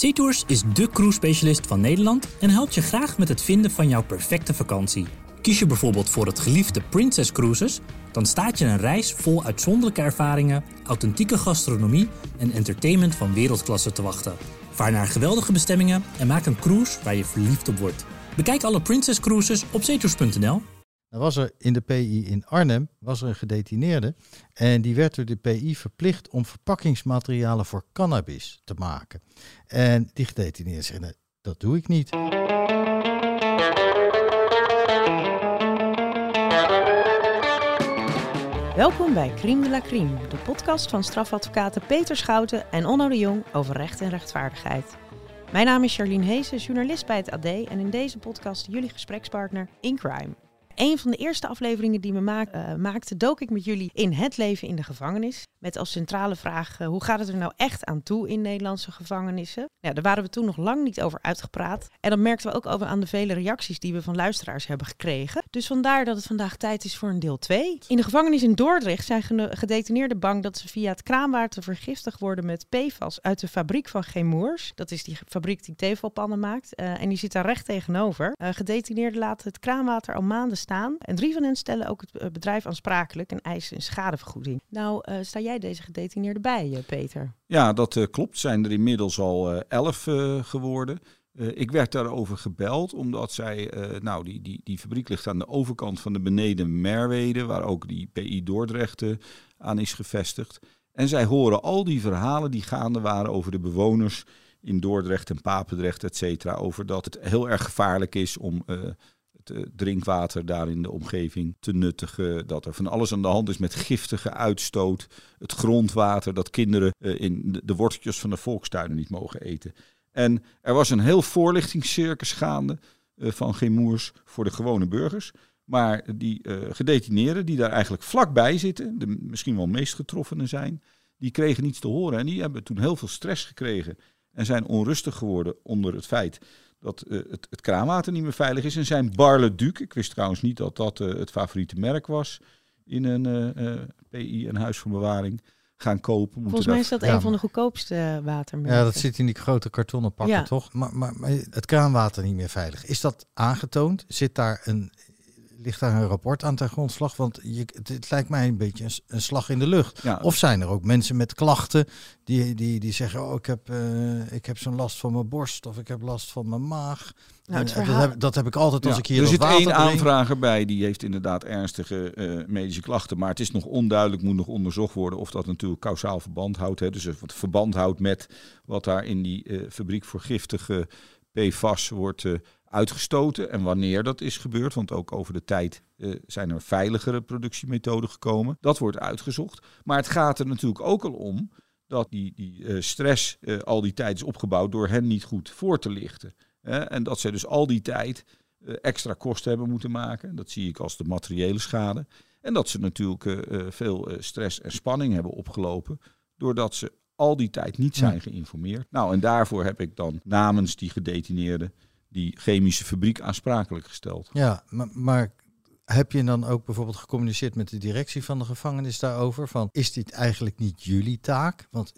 SeaTours is de cruise-specialist van Nederland en helpt je graag met het vinden van jouw perfecte vakantie. Kies je bijvoorbeeld voor het geliefde Princess Cruises, dan staat je een reis vol uitzonderlijke ervaringen, authentieke gastronomie en entertainment van wereldklasse te wachten. Vaar naar geweldige bestemmingen en maak een cruise waar je verliefd op wordt. Bekijk alle Princess Cruises op zeetours.nl. Dan was er in de PI in Arnhem was er een gedetineerde en die werd door de PI verplicht om verpakkingsmaterialen voor cannabis te maken. En die gedetineerde zei, "Nee, dat doe ik niet. Welkom bij Crime de la Crime, de podcast van strafadvocaten Peter Schouten en Onno de Jong over recht en rechtvaardigheid. Mijn naam is Charlene Heesen, journalist bij het AD en in deze podcast jullie gesprekspartner in crime. Een van de eerste afleveringen die we eh, maakte, dook ik met jullie in het leven in de gevangenis. Met als centrale vraag, eh, hoe gaat het er nou echt aan toe in Nederlandse gevangenissen? Ja, daar waren we toen nog lang niet over uitgepraat. En dat merkten we ook over aan de vele reacties die we van luisteraars hebben gekregen. Dus vandaar dat het vandaag tijd is voor een deel 2. In de gevangenis in Dordrecht zijn gedetineerden bang dat ze via het kraanwater vergiftigd worden met PFAS uit de fabriek van Gemoers. Dat is die fabriek die tevelpannen maakt. Eh, en die zit daar recht tegenover. Eh, gedetineerden laten het kraanwater al maanden staan. En drie van hen stellen ook het bedrijf aansprakelijk en eisen een schadevergoeding. Nou, sta jij deze gedetineerden bij, eh, Peter? Ja, dat eh, klopt. Zijn er inmiddels al eh, elf eh, geworden. Ik werd daarover gebeld, omdat zij, nou, die, die, die fabriek ligt aan de overkant van de beneden Merwede, waar ook die PI Dordrecht aan is gevestigd. En zij horen al die verhalen die gaande waren over de bewoners in Dordrecht en Papendrecht, et cetera, over dat het heel erg gevaarlijk is om het eh, drinkwater daar in de omgeving te nuttigen. Dat er van alles aan de hand is met giftige uitstoot. Het grondwater, dat kinderen eh, in de, worteltjes van de volkstuinen niet mogen eten. En er was een heel voorlichtingscircus gaande eh, van Gemoers voor de gewone burgers. Maar die gedetineerden die daar eigenlijk vlakbij zitten, de misschien wel meest getroffenen zijn, die kregen niets te horen. En die hebben toen heel veel stress gekregen en zijn onrustig geworden onder het feit dat eh, het, het kraanwater niet meer veilig is. En zijn Bar-le-Duc, ik wist trouwens niet dat dat eh, het favoriete merk was in een eh, eh, PI, een huis van bewaring, gaan kopen. Moeten Volgens mij is dat ja, een van de goedkoopste watermerken. Ja, dat zit in die grote kartonnen pakken, Ja. toch? Maar, maar, maar het kraanwater niet meer veilig. Is dat aangetoond? Zit daar een, ligt daar een rapport aan ten grondslag? Want je, het, het lijkt mij een beetje een, slag in de lucht. Ja, Of zijn er ook mensen met klachten die, die, die zeggen: Oh, ik heb, eh, ik heb zo'n last van mijn borst of ik heb last van mijn maag. Nou, Eh, dat, heb, dat heb ik altijd als Ja, ik hier er zit water één aanvrager bij, die heeft inderdaad ernstige eh, medische klachten. Maar het is nog onduidelijk, moet nog onderzocht worden of dat natuurlijk kausaal verband houdt. Hè. Dus of het verband houdt met wat daar in die eh, fabriek voor giftige PFAS wordt uitgestoten. En wanneer dat is gebeurd, want ook over de tijd eh, zijn er veiligere productiemethoden gekomen. Dat wordt uitgezocht. Maar het gaat er natuurlijk ook al om dat die, die eh, stress eh, al die tijd is opgebouwd door hen niet goed voor te lichten. Hè. En dat zij dus al die tijd extra kosten hebben moeten maken. Dat zie ik als de materiële schade. En dat ze natuurlijk veel stress en spanning hebben opgelopen. Doordat ze al die tijd niet zijn geïnformeerd. Nou, en daarvoor heb ik dan namens die gedetineerden die chemische fabriek aansprakelijk gesteld. Ja, maar, maar heb je dan ook bijvoorbeeld gecommuniceerd met de directie van de gevangenis daarover? Van is dit eigenlijk niet jullie taak? Want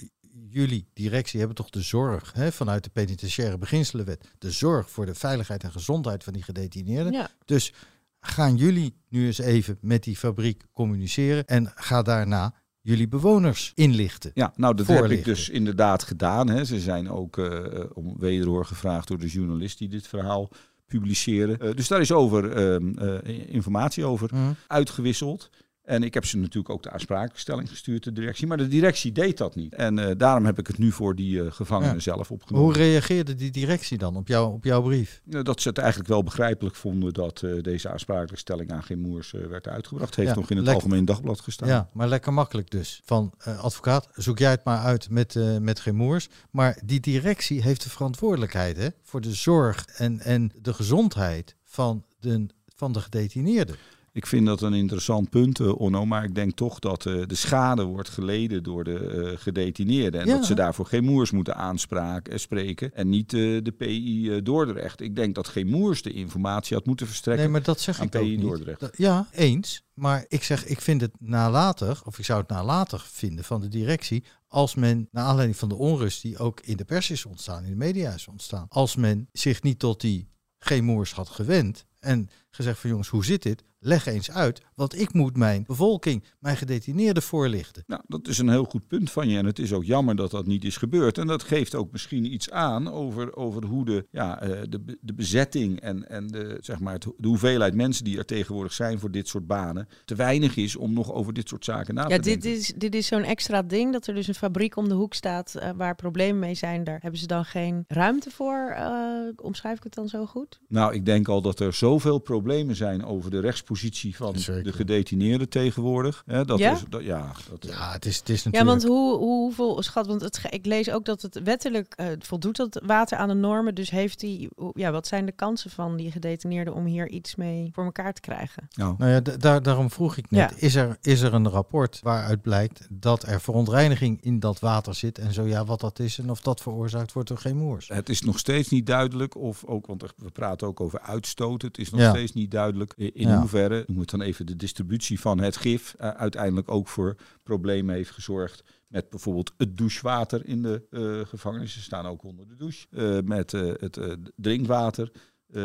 jullie directie hebben toch de zorg hè, vanuit de penitentiaire beginselenwet, de zorg voor de veiligheid en gezondheid van die gedetineerden. Ja. Dus gaan jullie nu eens even met die fabriek communiceren en ga daarna jullie bewoners inlichten. Ja, nou dat heb ik dus inderdaad gedaan. Hè. Ze zijn ook eh, om wederhoor gevraagd door de journalist die dit verhaal publiceren. Eh, dus daar is over ehm, eh, informatie over Mhm. uitgewisseld. En ik heb ze natuurlijk ook de aansprakelijkstelling gestuurd, de directie. Maar de directie deed dat niet. En eh, daarom heb ik het nu voor die eh, gevangenen Ja. zelf Hoe opgenomen. reageerde die directie dan op, jou, op jouw brief? Eh, Dat ze het eigenlijk wel begrijpelijk vonden dat eh, deze aansprakelijkstelling aan geen moers werd uitgebracht. Heeft Ja, nog in het lekker. Algemeen Dagblad gestaan. Ja, maar lekker makkelijk dus. Van advocaat, zoek jij het maar uit met, met geen moers. Maar die directie heeft de verantwoordelijkheid hè, voor de zorg en, en de gezondheid van de, van de gedetineerden. Ik vind dat een interessant punt, uh, Onno. Maar ik denk toch dat uh, de schade wordt geleden door de uh, gedetineerden. En Ja. dat ze daarvoor geen moers moeten aanspraken, spreken. En niet de PI Dordrecht. Ik denk dat geen moers de informatie had moeten verstrekken. Nee, maar dat zeg aan ik PI. Dordrecht. Ja, eens. Maar ik zeg, ik vind het nalatig, of ik zou het nalatig vinden van de directie, als men, naar aanleiding van de onrust die ook in de pers is ontstaan, in de media is ontstaan, als men zich niet tot die geen moers had gewend en gezegd van jongens, hoe zit dit? Leg eens uit, want ik moet mijn bevolking, mijn gedetineerden voorlichten. Nou, dat is een heel goed punt van je. En het is ook jammer dat dat niet is gebeurd. En dat geeft ook misschien iets aan over, over hoe de, ja, eh, de, de bezetting en, en de, zeg maar het, de hoeveelheid mensen die er tegenwoordig zijn voor dit soort banen te weinig is om nog over dit soort zaken na Ja, te dit denken. is, dit is zo'n extra ding dat er dus een fabriek om de hoek staat eh, waar problemen mee zijn. Daar hebben ze dan geen ruimte voor. eh, omschrijf ik het dan zo goed? Nou, ik denk al dat er zoveel problemen zijn over de rechtspositie van Zeker. de gedetineerden tegenwoordig. Hè, dat Ja? Is, dat, ja, dat, Ja, het is, het is Ja, natuurlijk... want hoe, hoe, hoeveel schat, want het, ik lees ook dat het wettelijk eh, voldoet dat water aan de normen. Dus heeft die, ja, wat zijn de kansen van die gedetineerden om hier iets mee voor elkaar te krijgen? nou, Nou ja, da- daar, daarom vroeg ik net, Ja. is, er, is er een rapport waaruit blijkt dat er verontreiniging in dat water zit? En zo ja, wat dat is en of dat veroorzaakt wordt door geen moers? Het is nog steeds niet duidelijk of ook, want we praten ook over uitstoot. Het is nog Ja. steeds niet duidelijk in Ja. Hoeverre, noem dan even, de distributie van het gif eh, uiteindelijk ook voor problemen heeft gezorgd. Met bijvoorbeeld het douchewater in de eh gevangenis. Ze staan ook onder de douche. Eh, met het drinkwater.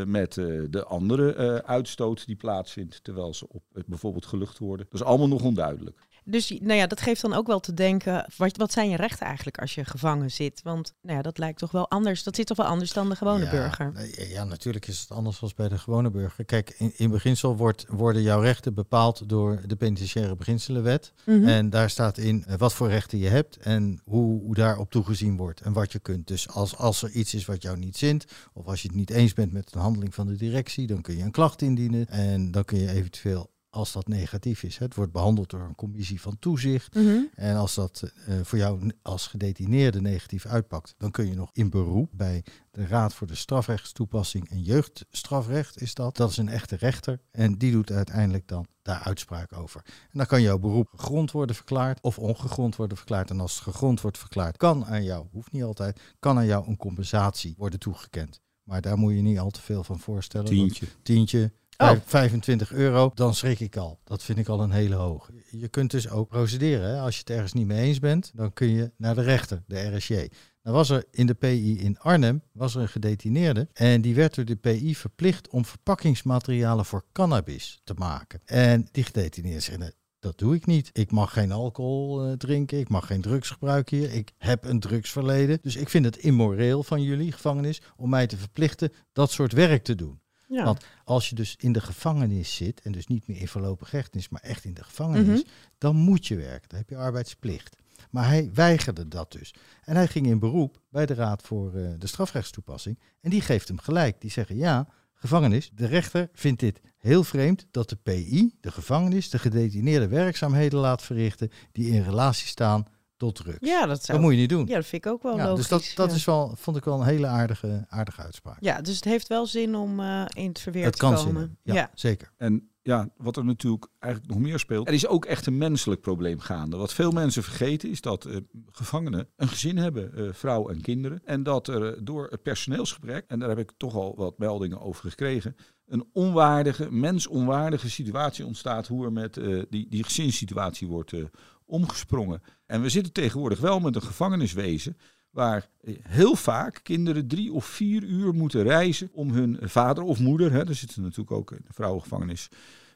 met de andere uitstoot die plaatsvindt terwijl ze op bijvoorbeeld gelucht worden. Dat is allemaal nog onduidelijk. Dus nou ja, dat geeft dan ook wel te denken, wat, wat zijn je rechten eigenlijk als je gevangen zit? Want nou ja, dat lijkt toch wel anders, dat zit toch wel anders dan de gewone ja, burger? Ja, natuurlijk is het anders dan bij de gewone burger. Kijk, in, in beginsel wordt, worden jouw rechten bepaald door de penitentiaire beginselenwet. Mhm. En daar staat in eh, wat voor rechten je hebt en hoe, hoe daarop toegezien wordt en wat je kunt. Dus als, als er iets is wat jou niet zint, of als je het niet eens bent met een handeling van de directie, dan kun je een klacht indienen. En dan kun je eventueel, als dat negatief is, het wordt behandeld door een commissie van toezicht. Mhm. En als dat eh, voor jou als gedetineerde negatief uitpakt, dan kun je nog in beroep bij de Raad voor de Strafrechtstoepassing en Jeugdstrafrecht is dat. Dat is een echte rechter en die doet uiteindelijk dan daar uitspraak over. En dan kan jouw beroep gegrond worden verklaard of ongegrond worden verklaard. En als het gegrond wordt verklaard, kan aan jou, hoeft niet altijd, kan aan jou een compensatie worden toegekend. Maar daar moet je niet al te veel van voorstellen. Tientje. tientje, Oh. vijf- 25 euro, dan schrik ik al. Dat vind ik al een hele hoog. Je kunt dus ook procederen. Hè? Als je het ergens niet mee eens bent, dan kun je naar de rechter, de RSJ. Dan was er in de PI in Arnhem was er een gedetineerde en die werd door de PI verplicht om verpakkingsmaterialen voor cannabis te maken. En die gedetineerde zei, "Nee, dat doe ik niet. Ik mag geen alcohol eh, drinken, ik mag geen drugs gebruiken hier. Ik heb een drugsverleden. Dus ik vind het immoreel van jullie, gevangenis, om mij te verplichten dat soort werk te doen. Ja. Want als je dus in de gevangenis zit, en dus niet meer in voorlopige hechtenis, maar echt in de gevangenis, Mhm. dan moet je werken. Dan heb je arbeidsplicht. Maar hij weigerde dat dus. En hij ging in beroep bij de Raad voor eh, de Strafrechtstoepassing. En die geeft hem gelijk. Die zeggen ja, gevangenis. De rechter vindt dit heel vreemd dat de PI, de gevangenis, de gedetineerde werkzaamheden laat verrichten die in relatie staan tot drugs. ja, dat zou... Dat moet je niet doen. Ja, dat vind ik ook wel Ja, logisch. dus dat, dat ja. is wel, vond ik wel een hele aardige, aardige uitspraak. Ja, dus het heeft wel zin om eh, in het verweer het te kan komen. zin Ja, ja. zeker. En ja, wat er natuurlijk eigenlijk nog meer speelt, er is ook echt een menselijk probleem gaande. Wat veel mensen vergeten is dat eh, gevangenen een gezin hebben, eh, vrouw en kinderen. En dat er door het personeelsgebrek, en daar heb ik toch al wat meldingen over gekregen, een onwaardige, mensonwaardige situatie ontstaat hoe er met eh, die, die gezinssituatie wordt eh, omgesprongen. En we zitten tegenwoordig wel met een gevangeniswezen waar heel vaak kinderen drie of vier uur moeten reizen om hun vader of moeder, hè, er zitten natuurlijk ook in de vrouwengevangenis,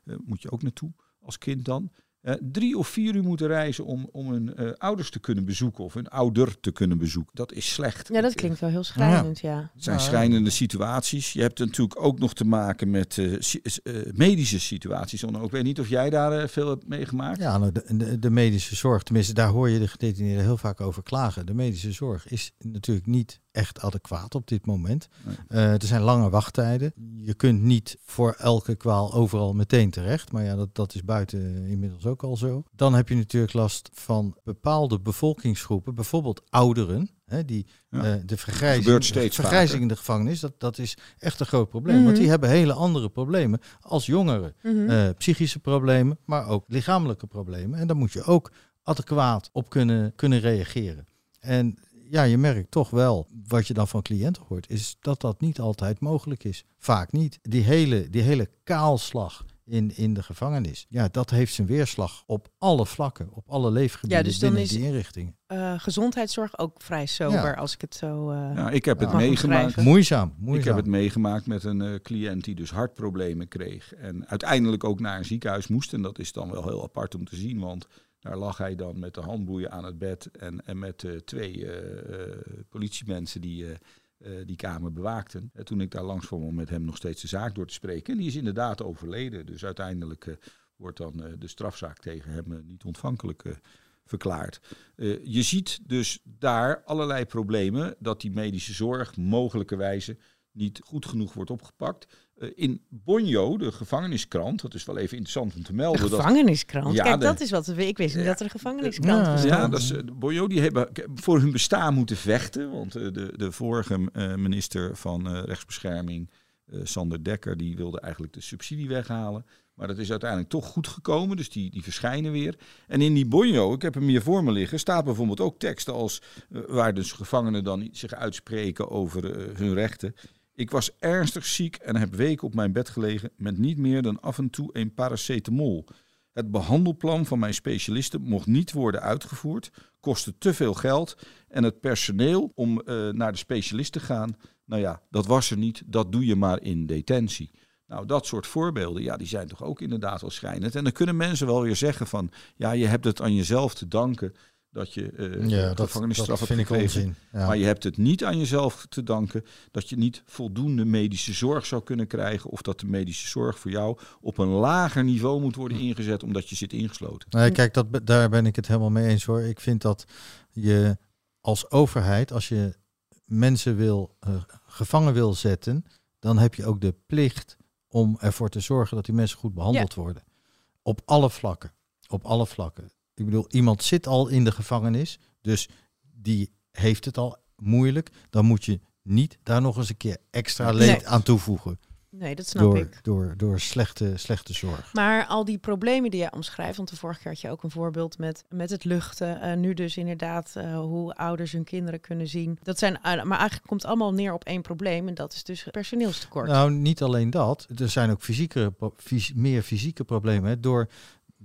eh, moet je ook naartoe als kind dan, eh, drie of vier uur moeten reizen om, om hun eh, ouders te kunnen bezoeken of hun ouder te kunnen bezoeken. Dat is slecht. Ja, dat klinkt wel heel schrijnend, ja. het zijn schrijnende situaties. Je hebt natuurlijk ook nog te maken met eh, medische situaties. Ik weet niet of jij daar veel hebt meegemaakt. Ja, nou, de, medische zorg, tenminste daar hoor je de gedetineerden heel vaak over klagen. De medische zorg is natuurlijk niet echt adequaat op dit moment. Nee. Eh, er zijn lange wachttijden. Je kunt niet voor elke kwaal overal meteen terecht. Maar ja, dat, dat is buiten inmiddels ook ook al zo. Dan heb je natuurlijk last van bepaalde bevolkingsgroepen, bijvoorbeeld ouderen. Hè, die, Ja. eh, de vergrijzing, gebeurt steeds vergrijzing vaker. in de gevangenis, dat, dat is echt een groot probleem. Want Mhm. die hebben hele andere problemen als jongeren. Mhm. Eh, psychische problemen, maar ook lichamelijke problemen. En daar moet je ook adequaat op kunnen, kunnen reageren. En ja, je merkt toch wel, wat je dan van cliënten hoort, is dat dat niet altijd mogelijk is. Vaak niet. Die hele, die hele kaalslag in, in de gevangenis, ja, dat heeft zijn weerslag op alle vlakken, op alle leefgebieden Ja, dus dan binnen is- die inrichtingen. Eh, gezondheidszorg ook vrij sober, Ja. als ik het zo... eh, Ja, ik heb het meegemaakt. Moeizaam, moeizaam. Ik heb het meegemaakt met een eh, cliënt die dus hartproblemen kreeg. En uiteindelijk ook naar een ziekenhuis moest. En dat is dan wel heel apart om te zien. Want daar lag hij dan met de handboeien aan het bed. En, en met eh, twee eh, eh, politiemensen die die kamer bewaakten. En toen ik daar langs kwam om met hem nog steeds de zaak door te spreken. En die is inderdaad overleden. Dus uiteindelijk eh, wordt dan eh, de strafzaak tegen hem eh, niet ontvankelijk eh, verklaard. Eh, je ziet dus daar allerlei problemen dat die medische zorg mogelijkerwijze niet goed genoeg wordt opgepakt. Eh, in Bonjo, de gevangeniskrant, dat is wel even interessant om te melden. dat, gevangeniskrant. Ja, Kijk, de- dat is wat we. Ik wist niet Ja. dat er een gevangeniskrant Ja, was. ja, dat is, eh, de Bonjo die hebben voor hun bestaan moeten vechten. Want eh, de, de vorige eh, minister van eh, rechtsbescherming, eh, Sander Dekker, die wilde eigenlijk de subsidie weghalen. Maar dat is uiteindelijk toch goed gekomen, dus die, die verschijnen weer. En in die Bonjo, ik heb hem hier voor me liggen, staat bijvoorbeeld ook teksten als eh, waar dus gevangenen dan zich uitspreken over eh, hun rechten. Ik was ernstig ziek en heb weken op mijn bed gelegen met niet meer dan af en toe een paracetamol. Het behandelplan van mijn specialisten mocht niet worden uitgevoerd, kostte te veel geld en het personeel om eh, naar de specialist te gaan, nou ja, dat was er niet, dat doe je maar in detentie. Nou, dat soort voorbeelden, ja, die zijn toch ook inderdaad wel schrijnend. En dan kunnen mensen wel weer zeggen van, ja, je hebt het aan jezelf te danken dat je eh ja, dat, gevangenisstraf dat hebt vind ik gekregen. Ja. Maar je hebt het niet aan jezelf te danken dat je niet voldoende medische zorg zou kunnen krijgen. Of dat de medische zorg voor jou op een lager niveau moet worden ingezet omdat je zit ingesloten. Nee, kijk, dat, daar ben ik het helemaal mee eens hoor. Ik vind dat je als overheid, als je mensen wil, eh, gevangen wil zetten, dan heb je ook de plicht om ervoor te zorgen dat die mensen goed behandeld worden. Op alle vlakken. Op alle vlakken. Ik bedoel, iemand zit al in de gevangenis, dus die heeft het al moeilijk. Dan moet je niet daar nog eens een keer extra leed Nee. aan toevoegen. Nee, dat snap Door, ik. door, door slechte, slechte zorg. Maar al die problemen die jij omschrijft, want de vorige keer had je ook een voorbeeld met, met het luchten. eh, nu dus inderdaad eh, hoe ouders hun kinderen kunnen zien. Dat zijn, eh, maar eigenlijk komt het allemaal neer op één probleem en dat is dus personeelstekort. Nou, niet alleen dat. Er zijn ook fysieke, fys- meer fysieke problemen. Hè.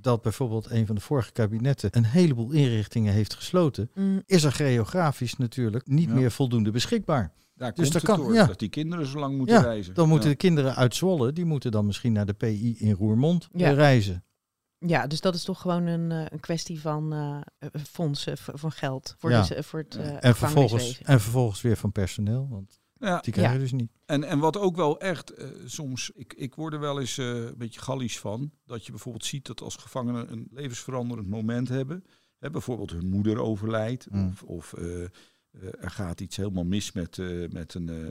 Doordat bijvoorbeeld een van de vorige kabinetten een heleboel inrichtingen heeft gesloten, Mm, is er geografisch natuurlijk niet Ja. meer voldoende beschikbaar. Daar Dus komt dat het kan- door, ja. dat die kinderen zo lang moeten Ja, reizen. Dan moeten Ja. de kinderen uit Zwolle, die moeten dan misschien naar de PI in Roermond Ja. reizen. ja, dus dat is toch gewoon een, eh, een kwestie van eh, eh, fondsen, van geld voor, Ja. de, voor het eh en, vervolgens, en vervolgens weer van personeel, want Ja, die krijg je Ja. dus niet. En, en wat ook wel echt eh, soms, ik, ik word er wel eens eh, een beetje gallisch van, dat je bijvoorbeeld ziet dat als gevangenen een levensveranderend moment hebben, hè, bijvoorbeeld hun moeder overlijdt, Mm. of, of eh, er gaat iets helemaal mis met, eh, met een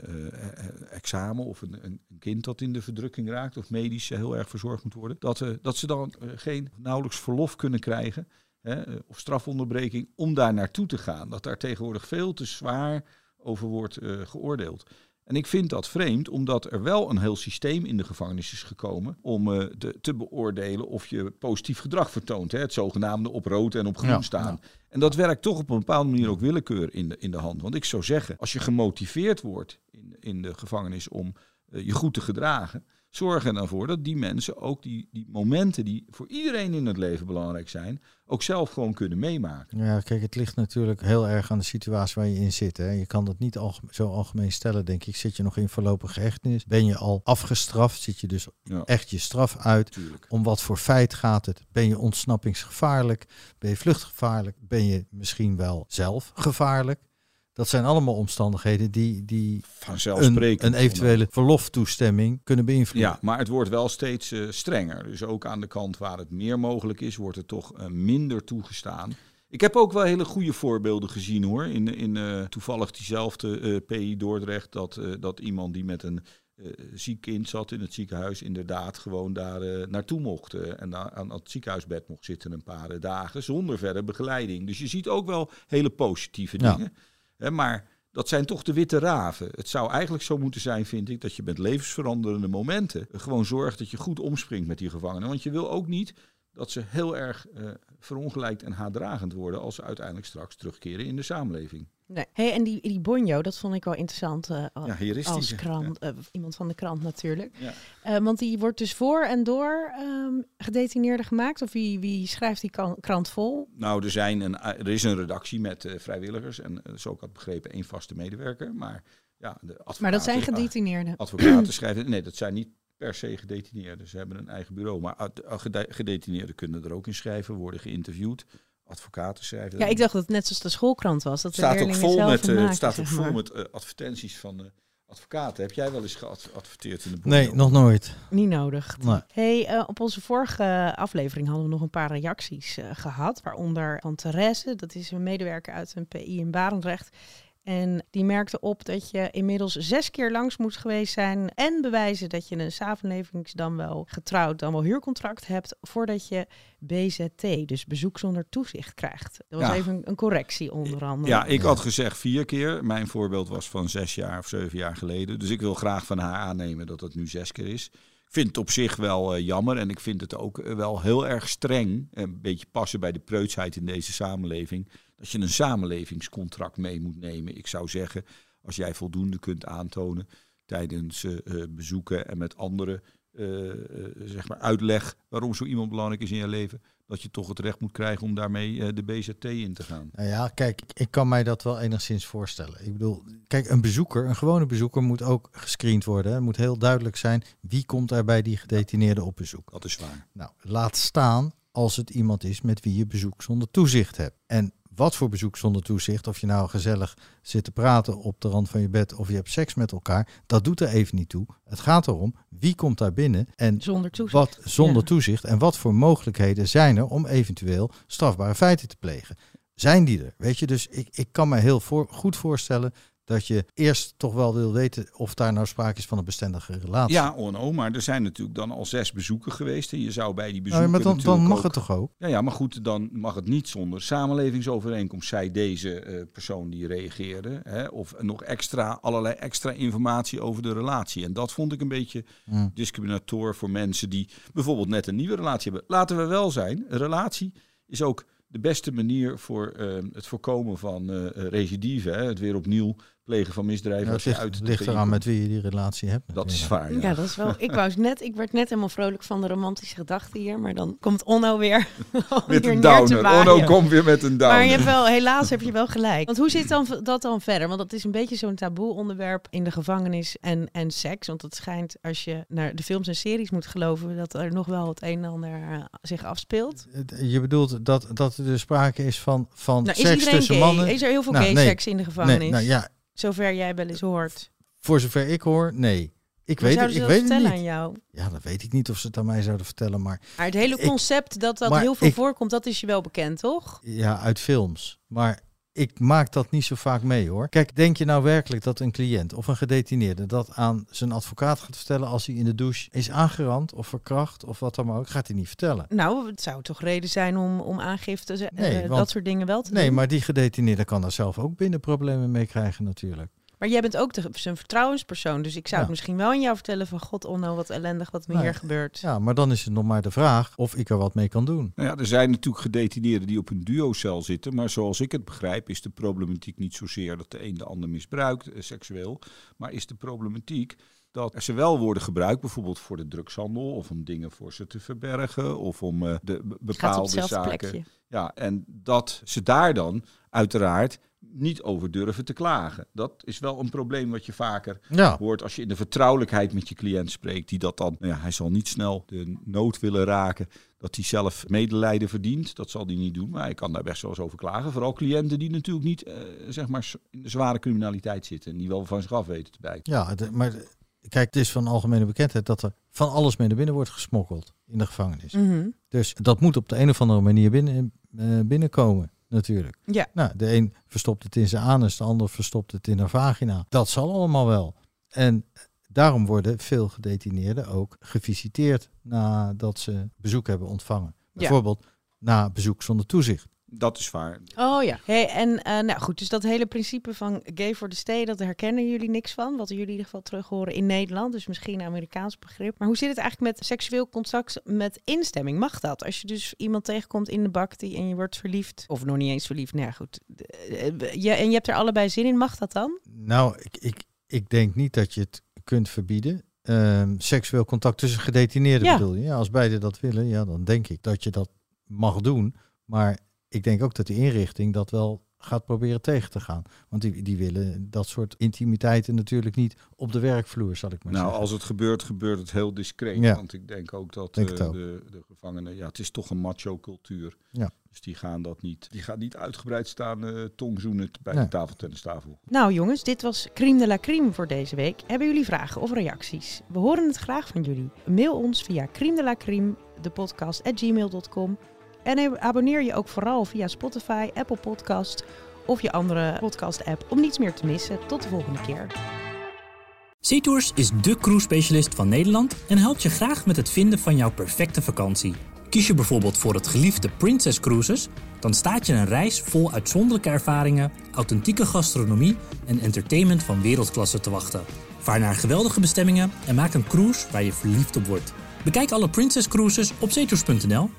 examen, of een, een een kind dat in de verdrukking raakt, of medisch heel erg verzorgd moet worden, dat, eh, dat ze dan geen nauwelijks verlof kunnen krijgen, hè, of strafonderbreking, om daar naartoe te gaan. Dat daar tegenwoordig veel te zwaar over wordt eh, geoordeeld. En ik vind dat vreemd, omdat er wel een heel systeem in de gevangenis is gekomen om eh, te, te beoordelen of je positief gedrag vertoont. Hè? Het zogenaamde op rood en op groen Ja, staan. En dat werkt toch op een bepaalde manier ook willekeur in de, in de hand. Want ik zou zeggen, als je gemotiveerd wordt in, in de gevangenis om eh, je goed te gedragen, zorg er dan voor dat die mensen ook die, die momenten die voor iedereen in het leven belangrijk zijn, ook zelf gewoon kunnen meemaken. Ja, kijk, het ligt natuurlijk heel erg aan de situatie waar je in zit. Hè. Je kan dat niet zo algemeen stellen, denk ik. Zit je nog in voorlopige hechtenis? Ben je al afgestraft? Zit je dus Ja, echt je straf uit? natuurlijk. Om wat voor feit gaat het? Ben je ontsnappingsgevaarlijk? Ben je vluchtgevaarlijk? Ben je misschien wel zelf gevaarlijk? Dat zijn allemaal omstandigheden die, die een, Vanzelfsprekend. een eventuele verloftoestemming kunnen beïnvloeden. Ja, maar het wordt wel steeds eh, strenger. Dus ook aan de kant waar het meer mogelijk is, wordt het toch eh, minder toegestaan. Ik heb ook wel hele goede voorbeelden gezien hoor. In, in eh, toevallig diezelfde PI Dordrecht, dat, dat iemand die met een ziek kind zat in het ziekenhuis, inderdaad gewoon daar naartoe mocht. En aan, aan het ziekenhuisbed mocht zitten een paar dagen zonder verder begeleiding. Dus je ziet ook wel hele positieve dingen. Ja. Maar dat zijn toch de witte raven. Het zou eigenlijk zo moeten zijn, vind ik, dat je met levensveranderende momenten gewoon zorgt dat je goed omspringt met die gevangenen. Want je wil ook niet dat ze heel erg uh, verongelijkt en haatdragend worden als ze uiteindelijk straks terugkeren in de samenleving. Nee. Hey, en die, die bonjo, dat vond ik wel interessant uh, ja, als krant, ja. uh, iemand van de krant natuurlijk. Ja. want die wordt dus voor en door um, gedetineerden gemaakt? Of wie, wie schrijft die krant vol? Nou, er, zijn een, er is een redactie met vrijwilligers en zo ik had begrepen één vaste medewerker. Maar, ja, de maar dat zijn gedetineerden? Advocaten schrijven, nee, dat zijn niet per se gedetineerden. Ze hebben een eigen bureau. Maar gedetineerden kunnen er ook in schrijven, worden geïnterviewd. Advocaten schrijven. Ja, ik dacht dat het net zoals de schoolkrant was. Dat staat ook vol met, uh, staat ook vol met uh, advertenties van uh, advocaten. Heb jij wel eens geadverteerd in de boek? Nee, nog nooit. Niet nodig. Nee. Hey, op onze vorige aflevering hadden we nog een paar reacties gehad. Waaronder van Therese, dat is een medewerker uit een PI in Barendrecht. En die merkte op dat je inmiddels zes keer langs moet geweest zijn en bewijzen dat je een samenlevings dan wel getrouwd, dan wel huurcontract hebt voordat je BZT, dus bezoek zonder toezicht krijgt. Dat was even een, correctie onder andere. Ja, ik had gezegd vier keer. Mijn voorbeeld was van zes jaar of zeven jaar geleden. Dus ik wil graag van haar aannemen dat het nu zes keer is. Ik vind het op zich wel uh, jammer en ik vind het ook wel heel erg streng. Een beetje passen bij de preutsheid in deze samenleving dat je een samenlevingscontract mee moet nemen. Ik zou zeggen, als jij voldoende kunt aantonen tijdens uh, bezoeken en met anderen, uh, zeg maar uitleg waarom zo iemand belangrijk is in je leven, dat je toch het recht moet krijgen om daarmee de BZT in te gaan. Nou ja, kijk, ik kan mij dat wel enigszins voorstellen. Ik bedoel, kijk, een bezoeker, een gewone bezoeker moet ook gescreend worden. Het moet heel duidelijk zijn wie komt er bij die gedetineerde op bezoek. Dat is waar. Nou, laat staan als het iemand is met wie je bezoek zonder toezicht hebt. En wat voor bezoek zonder toezicht, of je nou gezellig zit te praten op de rand van je bed of je hebt seks met elkaar, dat doet er even niet toe. Het gaat erom wie komt daar binnen en zonder toezicht, wat, zonder toezicht en wat voor mogelijkheden zijn er om eventueel strafbare feiten te plegen. Zijn die er? Weet je, dus ik, ik kan me heel voor, goed voorstellen dat je eerst toch wel wil weten of daar nou sprake is van een bestendige relatie. Ja, onno, maar er zijn natuurlijk dan al zes bezoeken geweest en je zou bij die bezoeken. maar dan, dan mag het toch ook? Ja, ja, maar goed, dan mag het niet zonder samenlevingsovereenkomst, zei deze uh, persoon die reageerde. Hè, of nog extra, allerlei extra informatie over de relatie. En dat vond ik een beetje hmm. discriminator voor mensen die bijvoorbeeld net een nieuwe relatie hebben. Laten we wel zijn, een relatie is ook de beste manier voor uh, het voorkomen van uh, recidive. Hè, het weer opnieuw plegen van misdrijven. als je uit ligt eraan met wie je die relatie hebt. Dat is waar. Ja. dat is wel. Ik wou net, ik werd net helemaal vrolijk van de romantische gedachten hier, maar dan komt Onno weer. met een downer. Onno komt weer met een downer. Maar je hebt wel, helaas heb je wel gelijk. Want hoe zit dan dat dan verder? Want dat is een beetje zo'n taboe onderwerp in de gevangenis en, en seks. Want het schijnt, als je naar de films en series moet geloven, dat er nog wel het een en ander uh, zich afspeelt. Je bedoelt dat, dat er sprake is van, van nou, seks tussen gay? mannen? Is er heel veel nou, gay seks in de gevangenis? Nee, nou ja, Zover jij wel eens hoort. Voor zover ik hoor, nee. Ik weet het, ik weet vertellen niet. aan jou? Ja, dat weet ik niet of ze het aan mij zouden vertellen, maar... Maar het hele concept dat dat heel veel voorkomt, dat is je wel bekend, toch? Ja, uit films. Maar ik maak dat niet zo vaak mee hoor. Kijk, denk je nou werkelijk dat een cliënt of een gedetineerde dat aan zijn advocaat gaat vertellen als hij in de douche is aangerand of verkracht of wat dan ook? Gaat hij niet vertellen. Nou, het zou toch reden zijn om, om aangifte, nee, dat soort dingen wel te nee, doen? Nee, maar die gedetineerde kan daar zelf ook binnen problemen mee krijgen natuurlijk. Maar jij bent ook de, zijn vertrouwenspersoon. Dus ik zou het misschien wel aan jou vertellen van... God, onno, wat ellendig wat me nou hier gebeurt. Ja, maar dan is het nog maar de vraag of ik er wat mee kan doen. Nou ja, er zijn natuurlijk gedetineerden die op een duocel zitten. Maar zoals ik het begrijp is de problematiek niet zozeer... dat de een de ander misbruikt, eh, seksueel. Maar is de problematiek dat ze wel worden gebruikt, bijvoorbeeld voor de drugshandel of om dingen voor ze te verbergen of om uh, de bepaalde zaken. Plekje. Ja, en dat ze daar dan uiteraard niet over durven te klagen. Dat is wel een probleem wat je vaker hoort als je in de vertrouwelijkheid met je cliënt spreekt. Die dat dan, nou ja, hij zal niet snel de nood willen raken dat hij zelf medelijden verdient. Dat zal hij niet doen, maar hij kan daar best wel eens over klagen. Vooral cliënten die natuurlijk niet, uh, zeg maar, in de zware criminaliteit zitten. En die wel van zich af weten te bijten. Ja, maar kijk, het is van algemene bekendheid dat er van alles mee naar binnen wordt gesmokkeld in de gevangenis. Mhm. Dus dat moet op de een of andere manier binnen, uh, binnenkomen natuurlijk. Ja. Nou, de een verstopt het in zijn anus, de ander verstopt het in haar vagina. Dat zal allemaal wel. En daarom worden veel gedetineerden ook gevisiteerd nadat ze bezoek hebben ontvangen. Bijvoorbeeld na bezoek zonder toezicht. Dat is waar. Oh ja. Hey, en eh, nou goed, dus dat hele principe van gay for the stay, dat herkennen jullie niks van. Wat jullie in ieder geval terug horen in Nederland. Dus misschien een Amerikaans begrip. Maar hoe zit het eigenlijk met seksueel contact met instemming? Mag dat? Als je dus iemand tegenkomt in de bak die en je wordt verliefd. Of nog niet eens verliefd. Nou ja, goed. Eh, je, en je hebt er allebei zin in. Mag dat dan? Nou, ik, ik, ik denk niet dat je het kunt verbieden. Ehm, seksueel contact tussen gedetineerden Ja. bedoel je? Ja, als beide dat willen, ja, dan denk ik dat je dat mag doen. Maar ik denk ook dat de inrichting dat wel gaat proberen tegen te gaan. Want die, die willen dat soort intimiteiten natuurlijk niet op de werkvloer, zal ik maar Nou, zeggen. als het gebeurt, gebeurt het heel discreet. Ja. Want ik denk ook dat Denk eh, ook. de, de gevangenen, ja, het is toch een macho cultuur. Ja. Dus die gaan dat niet, die gaan niet uitgebreid staan eh tongzoenen bij Nee. de tafeltennistafel. Nou jongens, dit was Crime de la Crime voor deze week. Hebben jullie vragen of reacties? We horen het graag van jullie. Mail ons via crime de la crime, de podcast at gmail.com. En eh, abonneer je ook vooral via Spotify, Apple Podcast of je andere podcast app om niets meer te missen. Tot de volgende keer. SeaTours is de cruise-specialist van Nederland en helpt je graag met het vinden van jouw perfecte vakantie. Kies je bijvoorbeeld voor het geliefde Princess Cruises, dan staat je een reis vol uitzonderlijke ervaringen, authentieke gastronomie en entertainment van wereldklasse te wachten. Vaar naar geweldige bestemmingen en maak een cruise waar je verliefd op wordt. Bekijk alle Princess Cruises op zeetours.nl